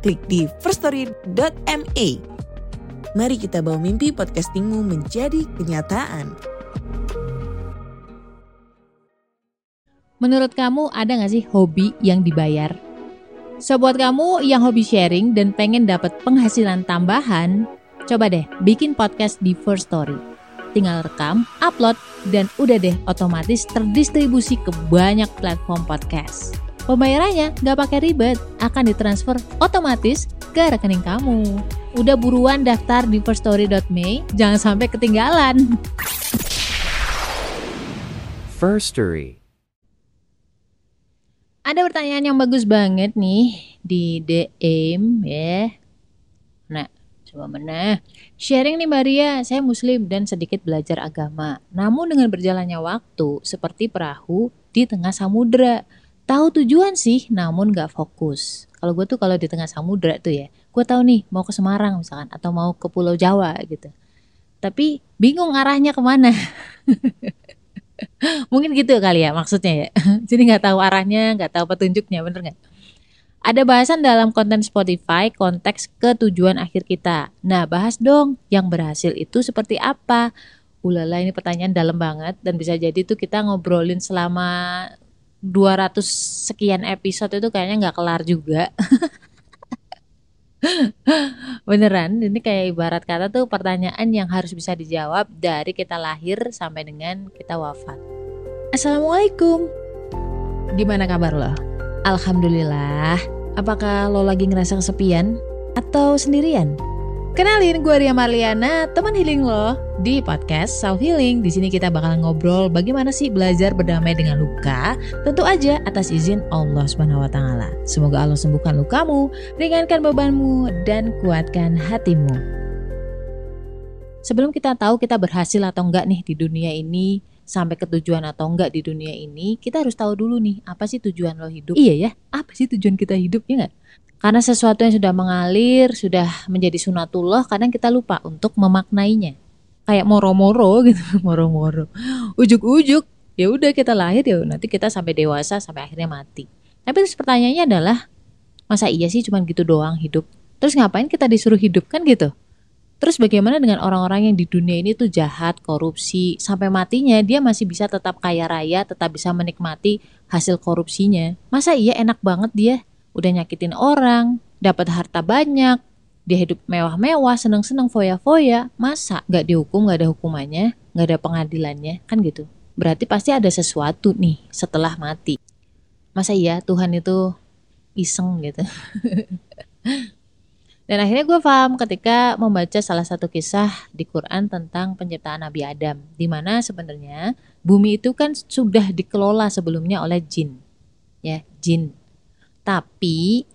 klik di firststory.me. Mari kita bawa mimpi podcastingmu menjadi kenyataan. Menurut kamu ada nggak sih hobi yang dibayar? So buat kamu yang hobi sharing dan pengen dapat penghasilan tambahan, coba deh bikin podcast di First Story. Tinggal rekam, upload, dan udah deh otomatis terdistribusi ke banyak platform podcast. Pembayarannya nggak pakai ribet, akan ditransfer otomatis ke rekening kamu. Udah buruan daftar di firststory.me, jangan sampai ketinggalan. First Story. Ada pertanyaan yang bagus banget nih di DM ya. Nah, coba mana? Sharing nih Maria, saya muslim dan sedikit belajar agama. Namun dengan berjalannya waktu seperti perahu di tengah samudera. Tahu tujuan sih, namun gak fokus. Kalau gue tuh kalau di tengah samudera tuh ya, gue tahu nih mau ke Semarang misalkan atau mau ke Pulau Jawa gitu. Tapi bingung arahnya ke mana. Mungkin gitu kali ya maksudnya ya. Jadi nggak tahu arahnya, nggak tahu petunjuknya, bener nggak? Ada bahasan dalam konten Spotify konteks ketujuan akhir kita. Nah, bahas dong yang berhasil itu seperti apa? Ulala ini pertanyaan dalam banget dan bisa jadi tuh kita ngobrolin selama 200 sekian episode itu kayaknya nggak kelar juga. Beneran, ini kayak ibarat kata tuh pertanyaan yang harus bisa dijawab dari kita lahir sampai dengan kita wafat. Assalamualaikum. Gimana kabar lo? Alhamdulillah. Apakah lo lagi ngerasa kesepian atau sendirian? Kenalin gue Ria Marliana, teman healing lo di podcast Self Healing. Di sini kita bakal ngobrol bagaimana sih belajar berdamai dengan luka, tentu aja atas izin Allah Subhanahu wa taala. Semoga Allah sembuhkan lukamu, ringankan bebanmu dan kuatkan hatimu. Sebelum kita tahu kita berhasil atau enggak nih di dunia ini, sampai ke tujuan atau enggak di dunia ini, kita harus tahu dulu nih, apa sih tujuan lo hidup? Iya ya, apa sih tujuan kita hidup ya enggak? Karena sesuatu yang sudah mengalir, sudah menjadi sunatullah, kadang kita lupa untuk memaknainya. Kayak moro-moro gitu, moro-moro. Ujuk-ujuk, ya udah kita lahir ya nanti kita sampai dewasa sampai akhirnya mati. Tapi terus pertanyaannya adalah, masa iya sih cuma gitu doang hidup? Terus ngapain kita disuruh hidup kan gitu? Terus bagaimana dengan orang-orang yang di dunia ini tuh jahat, korupsi, sampai matinya dia masih bisa tetap kaya raya, tetap bisa menikmati hasil korupsinya. Masa iya enak banget dia? udah nyakitin orang, dapat harta banyak, dia hidup mewah-mewah, seneng-seneng foya-foya, masa gak dihukum, gak ada hukumannya, gak ada pengadilannya, kan gitu. Berarti pasti ada sesuatu nih setelah mati. Masa iya Tuhan itu iseng gitu. Dan akhirnya gue paham ketika membaca salah satu kisah di Quran tentang penciptaan Nabi Adam. di mana sebenarnya bumi itu kan sudah dikelola sebelumnya oleh jin. Ya, jin tapi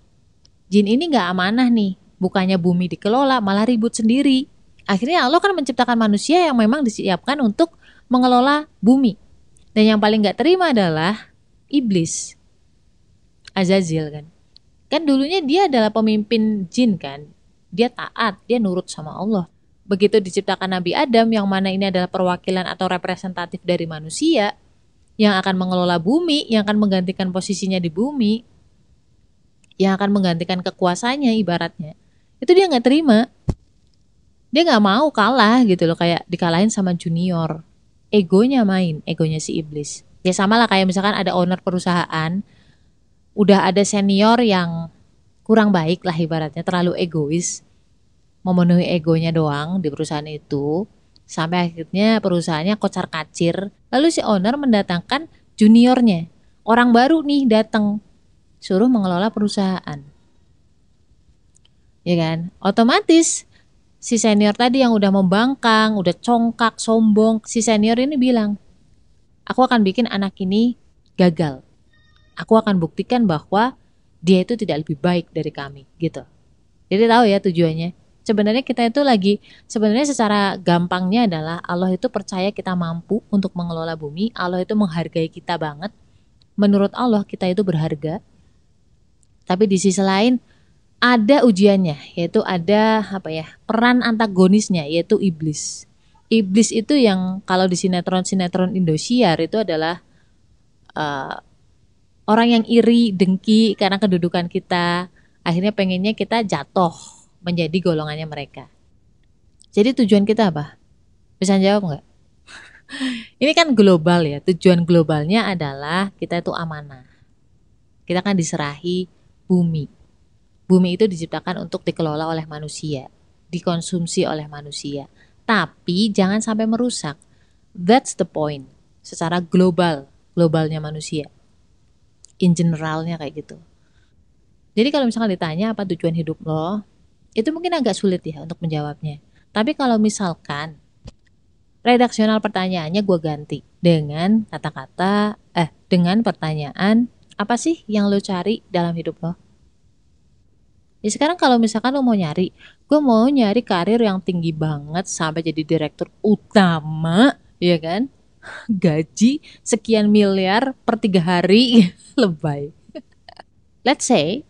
jin ini nggak amanah nih. Bukannya bumi dikelola, malah ribut sendiri. Akhirnya Allah kan menciptakan manusia yang memang disiapkan untuk mengelola bumi. Dan yang paling nggak terima adalah iblis. Azazil kan. Kan dulunya dia adalah pemimpin jin kan. Dia taat, dia nurut sama Allah. Begitu diciptakan Nabi Adam yang mana ini adalah perwakilan atau representatif dari manusia yang akan mengelola bumi, yang akan menggantikan posisinya di bumi, yang akan menggantikan kekuasaannya ibaratnya itu dia nggak terima dia nggak mau kalah gitu loh kayak dikalahin sama junior egonya main egonya si iblis ya sama lah kayak misalkan ada owner perusahaan udah ada senior yang kurang baik lah ibaratnya terlalu egois memenuhi egonya doang di perusahaan itu sampai akhirnya perusahaannya kocar kacir lalu si owner mendatangkan juniornya orang baru nih datang suruh mengelola perusahaan. Ya kan? Otomatis si senior tadi yang udah membangkang, udah congkak, sombong, si senior ini bilang, "Aku akan bikin anak ini gagal. Aku akan buktikan bahwa dia itu tidak lebih baik dari kami." Gitu. Jadi tahu ya tujuannya. Sebenarnya kita itu lagi sebenarnya secara gampangnya adalah Allah itu percaya kita mampu untuk mengelola bumi, Allah itu menghargai kita banget. Menurut Allah kita itu berharga. Tapi di sisi lain ada ujiannya, yaitu ada apa ya peran antagonisnya, yaitu iblis. Iblis itu yang kalau di sinetron-sinetron Indosiar itu adalah uh, orang yang iri, dengki karena kedudukan kita, akhirnya pengennya kita jatuh menjadi golongannya mereka. Jadi tujuan kita apa? Bisa jawab nggak? Ini kan global ya. Tujuan globalnya adalah kita itu amanah. Kita kan diserahi bumi. Bumi itu diciptakan untuk dikelola oleh manusia, dikonsumsi oleh manusia. Tapi jangan sampai merusak. That's the point. Secara global, globalnya manusia. In generalnya kayak gitu. Jadi kalau misalkan ditanya apa tujuan hidup lo, itu mungkin agak sulit ya untuk menjawabnya. Tapi kalau misalkan redaksional pertanyaannya gue ganti dengan kata-kata eh dengan pertanyaan apa sih yang lo cari dalam hidup lo? Ya sekarang kalau misalkan lo mau nyari, gue mau nyari karir yang tinggi banget sampai jadi direktur utama, ya kan? Gaji sekian miliar per tiga hari, lebay. Let's say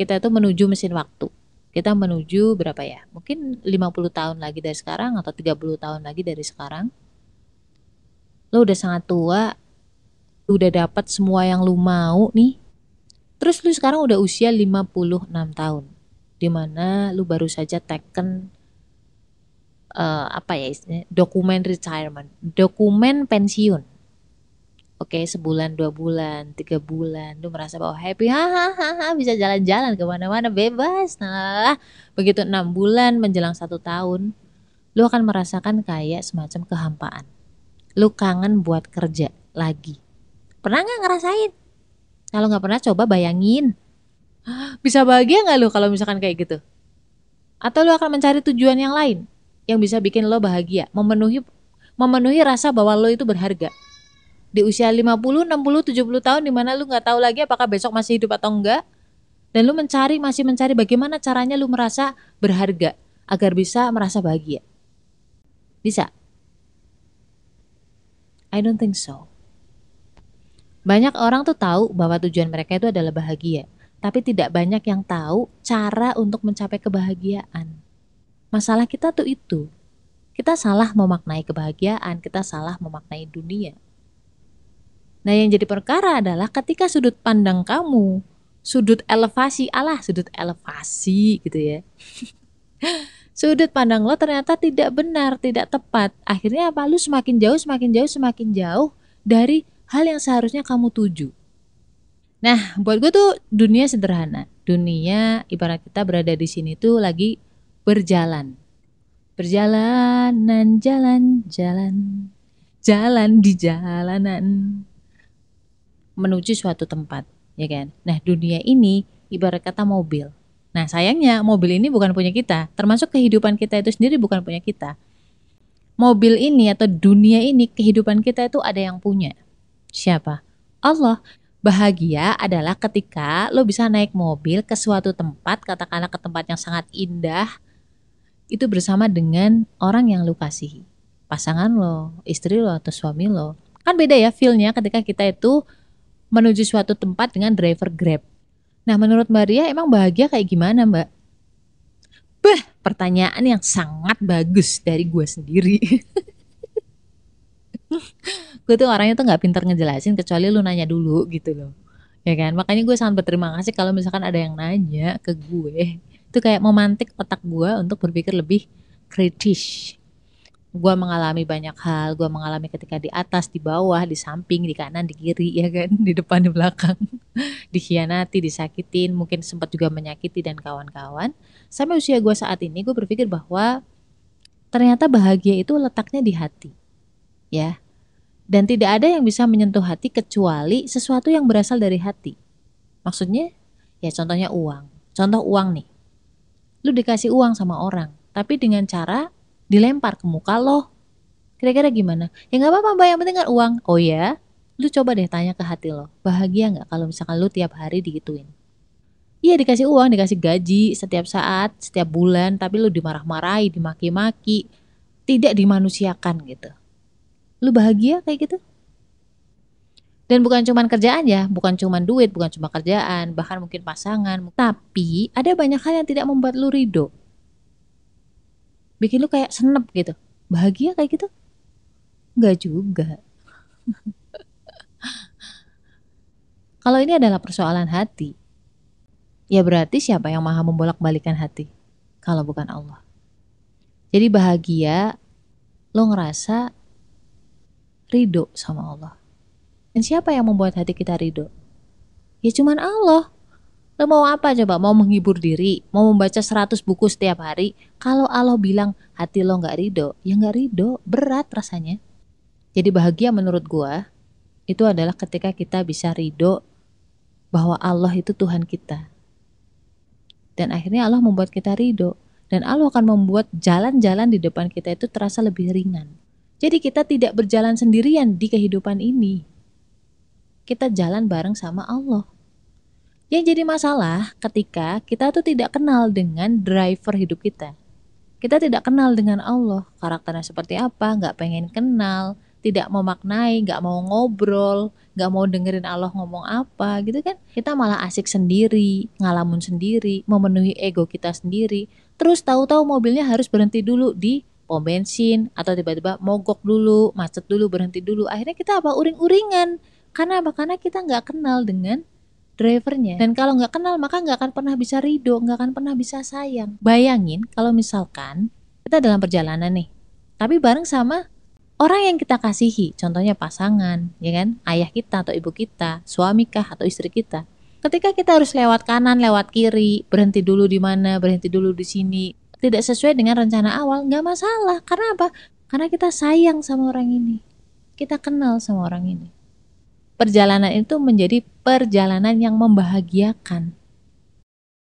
kita itu menuju mesin waktu. Kita menuju berapa ya? Mungkin 50 tahun lagi dari sekarang atau 30 tahun lagi dari sekarang. Lo udah sangat tua, lo udah dapat semua yang lo mau nih. Terus lo sekarang udah usia 56 tahun. Di mana lo baru saja taken uh, apa ya istilahnya dokumen retirement, dokumen pensiun. Oke okay, sebulan dua bulan tiga bulan lu merasa bahwa happy hahaha bisa jalan-jalan ke mana-mana bebas nah begitu enam bulan menjelang satu tahun lu akan merasakan kayak semacam kehampaan. Lu kangen buat kerja lagi. Pernah nggak ngerasain? Kalau nggak pernah coba bayangin. Bisa bahagia nggak lu kalau misalkan kayak gitu? Atau lu akan mencari tujuan yang lain yang bisa bikin lo bahagia memenuhi memenuhi rasa bahwa lo itu berharga di usia 50, 60, 70 tahun di mana lu nggak tahu lagi apakah besok masih hidup atau enggak dan lu mencari masih mencari bagaimana caranya lu merasa berharga agar bisa merasa bahagia. Bisa? I don't think so. Banyak orang tuh tahu bahwa tujuan mereka itu adalah bahagia, tapi tidak banyak yang tahu cara untuk mencapai kebahagiaan. Masalah kita tuh itu. Kita salah memaknai kebahagiaan, kita salah memaknai dunia. Nah, yang jadi perkara adalah ketika sudut pandang kamu, sudut elevasi Allah, sudut elevasi gitu ya. sudut pandang lo ternyata tidak benar, tidak tepat. Akhirnya apa? Lu semakin jauh, semakin jauh, semakin jauh dari hal yang seharusnya kamu tuju. Nah, buat gue tuh dunia sederhana. Dunia ibarat kita berada di sini tuh lagi berjalan. Perjalanan, jalan, jalan, jalan di jalanan menuju suatu tempat, ya kan? Nah, dunia ini ibarat kata mobil. Nah, sayangnya mobil ini bukan punya kita, termasuk kehidupan kita itu sendiri bukan punya kita. Mobil ini atau dunia ini kehidupan kita itu ada yang punya. Siapa? Allah. Bahagia adalah ketika lo bisa naik mobil ke suatu tempat, katakanlah ke tempat yang sangat indah, itu bersama dengan orang yang lo kasihi. Pasangan lo, istri lo, atau suami lo. Kan beda ya feelnya ketika kita itu menuju suatu tempat dengan driver Grab. Nah, menurut Mbak Ria emang bahagia kayak gimana, Mbak? Bah, pertanyaan yang sangat bagus dari gue sendiri. gue tuh orangnya tuh nggak pintar ngejelasin kecuali lu nanya dulu gitu loh. Ya kan? Makanya gue sangat berterima kasih kalau misalkan ada yang nanya ke gue. Itu kayak memantik otak gue untuk berpikir lebih kritis gue mengalami banyak hal gue mengalami ketika di atas di bawah di samping di kanan di kiri ya kan? Di depan di belakang. Dikhianati disakitin mungkin sempat juga menyakiti dan kawan-kawan. Sampai usia gue saat ini gue berpikir bahwa ternyata bahagia itu letaknya di hati ya. Dan tidak ada yang bisa menyentuh hati kecuali sesuatu yang berasal dari hati. Maksudnya ya contohnya uang. Contoh uang nih lu dikasih uang sama orang tapi dengan cara dilempar ke muka lo. Kira-kira gimana? Ya nggak apa-apa mbak, yang penting kan uang. Oh ya? Lu coba deh tanya ke hati lo, bahagia nggak kalau misalkan lu tiap hari digituin? Iya dikasih uang, dikasih gaji setiap saat, setiap bulan, tapi lu dimarah-marahi, dimaki-maki, tidak dimanusiakan gitu. Lu bahagia kayak gitu? Dan bukan cuma kerjaan ya, bukan cuma duit, bukan cuma kerjaan, bahkan mungkin pasangan. Tapi ada banyak hal yang tidak membuat lu ridho. Bikin lu kayak senep gitu. Bahagia kayak gitu? Enggak juga. Kalau ini adalah persoalan hati, ya berarti siapa yang maha membolak-balikan hati kalau bukan Allah. Jadi bahagia lo ngerasa ridho sama Allah. Dan siapa yang membuat hati kita ridho? Ya cuman Allah. Lo mau apa coba? Mau menghibur diri? Mau membaca 100 buku setiap hari? Kalau Allah bilang hati lo nggak ridho, ya nggak ridho. Berat rasanya. Jadi bahagia menurut gua itu adalah ketika kita bisa ridho bahwa Allah itu Tuhan kita. Dan akhirnya Allah membuat kita ridho. Dan Allah akan membuat jalan-jalan di depan kita itu terasa lebih ringan. Jadi kita tidak berjalan sendirian di kehidupan ini. Kita jalan bareng sama Allah. Yang jadi masalah ketika kita tuh tidak kenal dengan driver hidup kita. Kita tidak kenal dengan Allah, karakternya seperti apa, nggak pengen kenal, tidak mau maknai, nggak mau ngobrol, nggak mau dengerin Allah ngomong apa gitu kan. Kita malah asik sendiri, ngalamun sendiri, memenuhi ego kita sendiri. Terus tahu-tahu mobilnya harus berhenti dulu di pom bensin atau tiba-tiba mogok dulu, macet dulu, berhenti dulu. Akhirnya kita apa? Uring-uringan. Karena apa? Karena kita nggak kenal dengan drivernya. Dan kalau nggak kenal maka nggak akan pernah bisa ridho, nggak akan pernah bisa sayang. Bayangin kalau misalkan kita dalam perjalanan nih, tapi bareng sama orang yang kita kasihi, contohnya pasangan, ya kan, ayah kita atau ibu kita, suami kah atau istri kita. Ketika kita harus lewat kanan, lewat kiri, berhenti dulu di mana, berhenti dulu di sini, tidak sesuai dengan rencana awal, nggak masalah. Karena apa? Karena kita sayang sama orang ini. Kita kenal sama orang ini. Perjalanan itu menjadi perjalanan yang membahagiakan.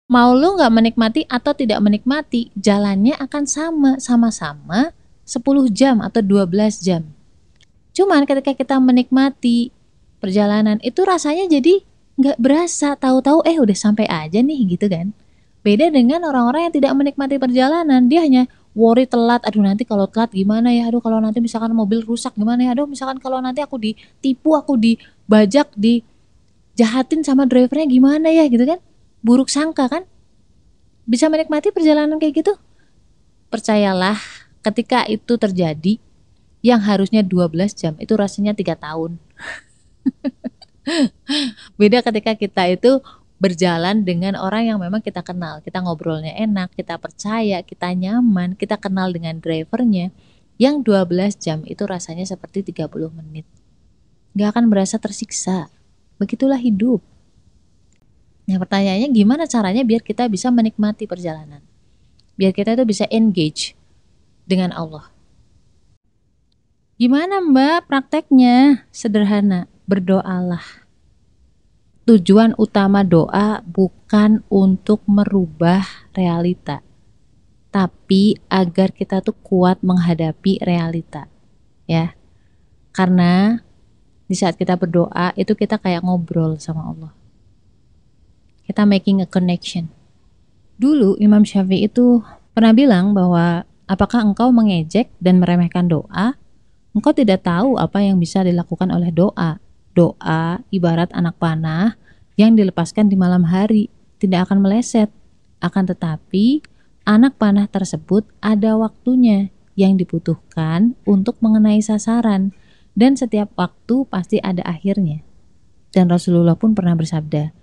Mau lu nggak menikmati atau tidak menikmati, jalannya akan sama, sama-sama 10 jam atau 12 jam. Cuman ketika kita menikmati perjalanan itu rasanya jadi nggak berasa tahu-tahu eh udah sampai aja nih gitu kan. Beda dengan orang-orang yang tidak menikmati perjalanan, dia hanya worry telat, aduh nanti kalau telat gimana ya, aduh kalau nanti misalkan mobil rusak gimana ya, aduh misalkan kalau nanti aku ditipu, aku dibajak, dijahatin sama drivernya gimana ya gitu kan. Buruk sangka kan. Bisa menikmati perjalanan kayak gitu? Percayalah, ketika itu terjadi yang harusnya 12 jam itu rasanya tiga tahun beda ketika kita itu berjalan dengan orang yang memang kita kenal kita ngobrolnya enak kita percaya kita nyaman kita kenal dengan drivernya yang 12 jam itu rasanya seperti 30 menit gak akan merasa tersiksa begitulah hidup Nah pertanyaannya gimana caranya biar kita bisa menikmati perjalanan biar kita itu bisa engage dengan Allah. Gimana mbak prakteknya? Sederhana, berdoalah. Tujuan utama doa bukan untuk merubah realita, tapi agar kita tuh kuat menghadapi realita. Ya, karena di saat kita berdoa itu kita kayak ngobrol sama Allah. Kita making a connection. Dulu Imam Syafi'i itu pernah bilang bahwa Apakah engkau mengejek dan meremehkan doa? Engkau tidak tahu apa yang bisa dilakukan oleh doa. Doa ibarat anak panah yang dilepaskan di malam hari, tidak akan meleset. Akan tetapi, anak panah tersebut ada waktunya yang dibutuhkan untuk mengenai sasaran dan setiap waktu pasti ada akhirnya. Dan Rasulullah pun pernah bersabda,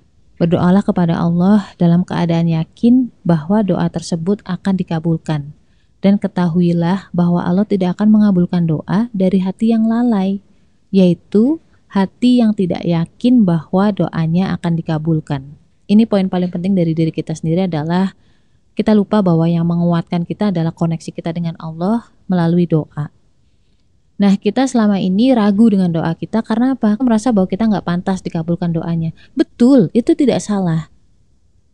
Berdoalah kepada Allah dalam keadaan yakin bahwa doa tersebut akan dikabulkan dan ketahuilah bahwa Allah tidak akan mengabulkan doa dari hati yang lalai, yaitu hati yang tidak yakin bahwa doanya akan dikabulkan. Ini poin paling penting dari diri kita sendiri adalah kita lupa bahwa yang menguatkan kita adalah koneksi kita dengan Allah melalui doa. Nah, kita selama ini ragu dengan doa kita karena apa? Merasa bahwa kita nggak pantas dikabulkan doanya. Betul, itu tidak salah.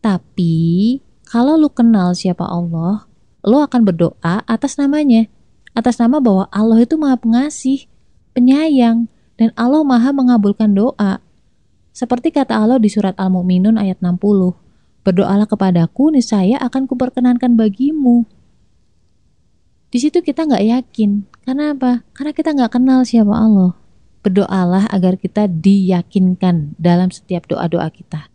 Tapi, kalau lu kenal siapa Allah, lo akan berdoa atas namanya. Atas nama bahwa Allah itu maha pengasih, penyayang, dan Allah maha mengabulkan doa. Seperti kata Allah di surat Al-Mu'minun ayat 60. Berdoalah kepadaku, niscaya akan kuperkenankan bagimu. Di situ kita nggak yakin. Karena apa? Karena kita nggak kenal siapa Allah. Berdoalah agar kita diyakinkan dalam setiap doa-doa kita.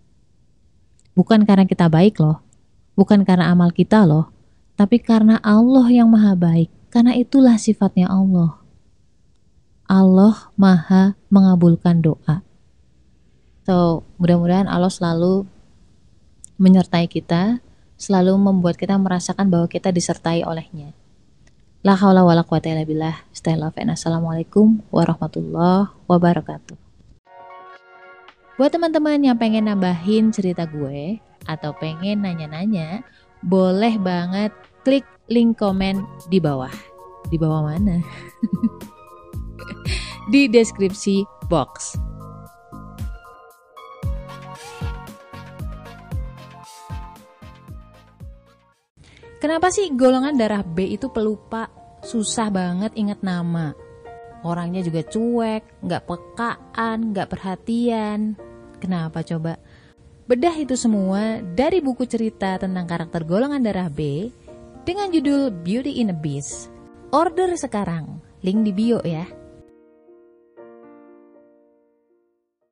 Bukan karena kita baik loh. Bukan karena amal kita loh. Tapi karena Allah yang maha baik. Karena itulah sifatnya Allah. Allah maha mengabulkan doa. So, mudah-mudahan Allah selalu menyertai kita, selalu membuat kita merasakan bahwa kita disertai olehnya. La haula wala quwata illa billah. Stay love and assalamualaikum warahmatullahi wabarakatuh. Buat teman-teman yang pengen nambahin cerita gue atau pengen nanya-nanya, boleh banget klik link komen di bawah. Di bawah mana? di deskripsi box. Kenapa sih golongan darah B itu pelupa? Susah banget ingat nama. Orangnya juga cuek, nggak pekaan, nggak perhatian. Kenapa coba? Bedah itu semua dari buku cerita tentang karakter golongan darah B dengan judul Beauty in a Beast. Order sekarang, link di bio ya.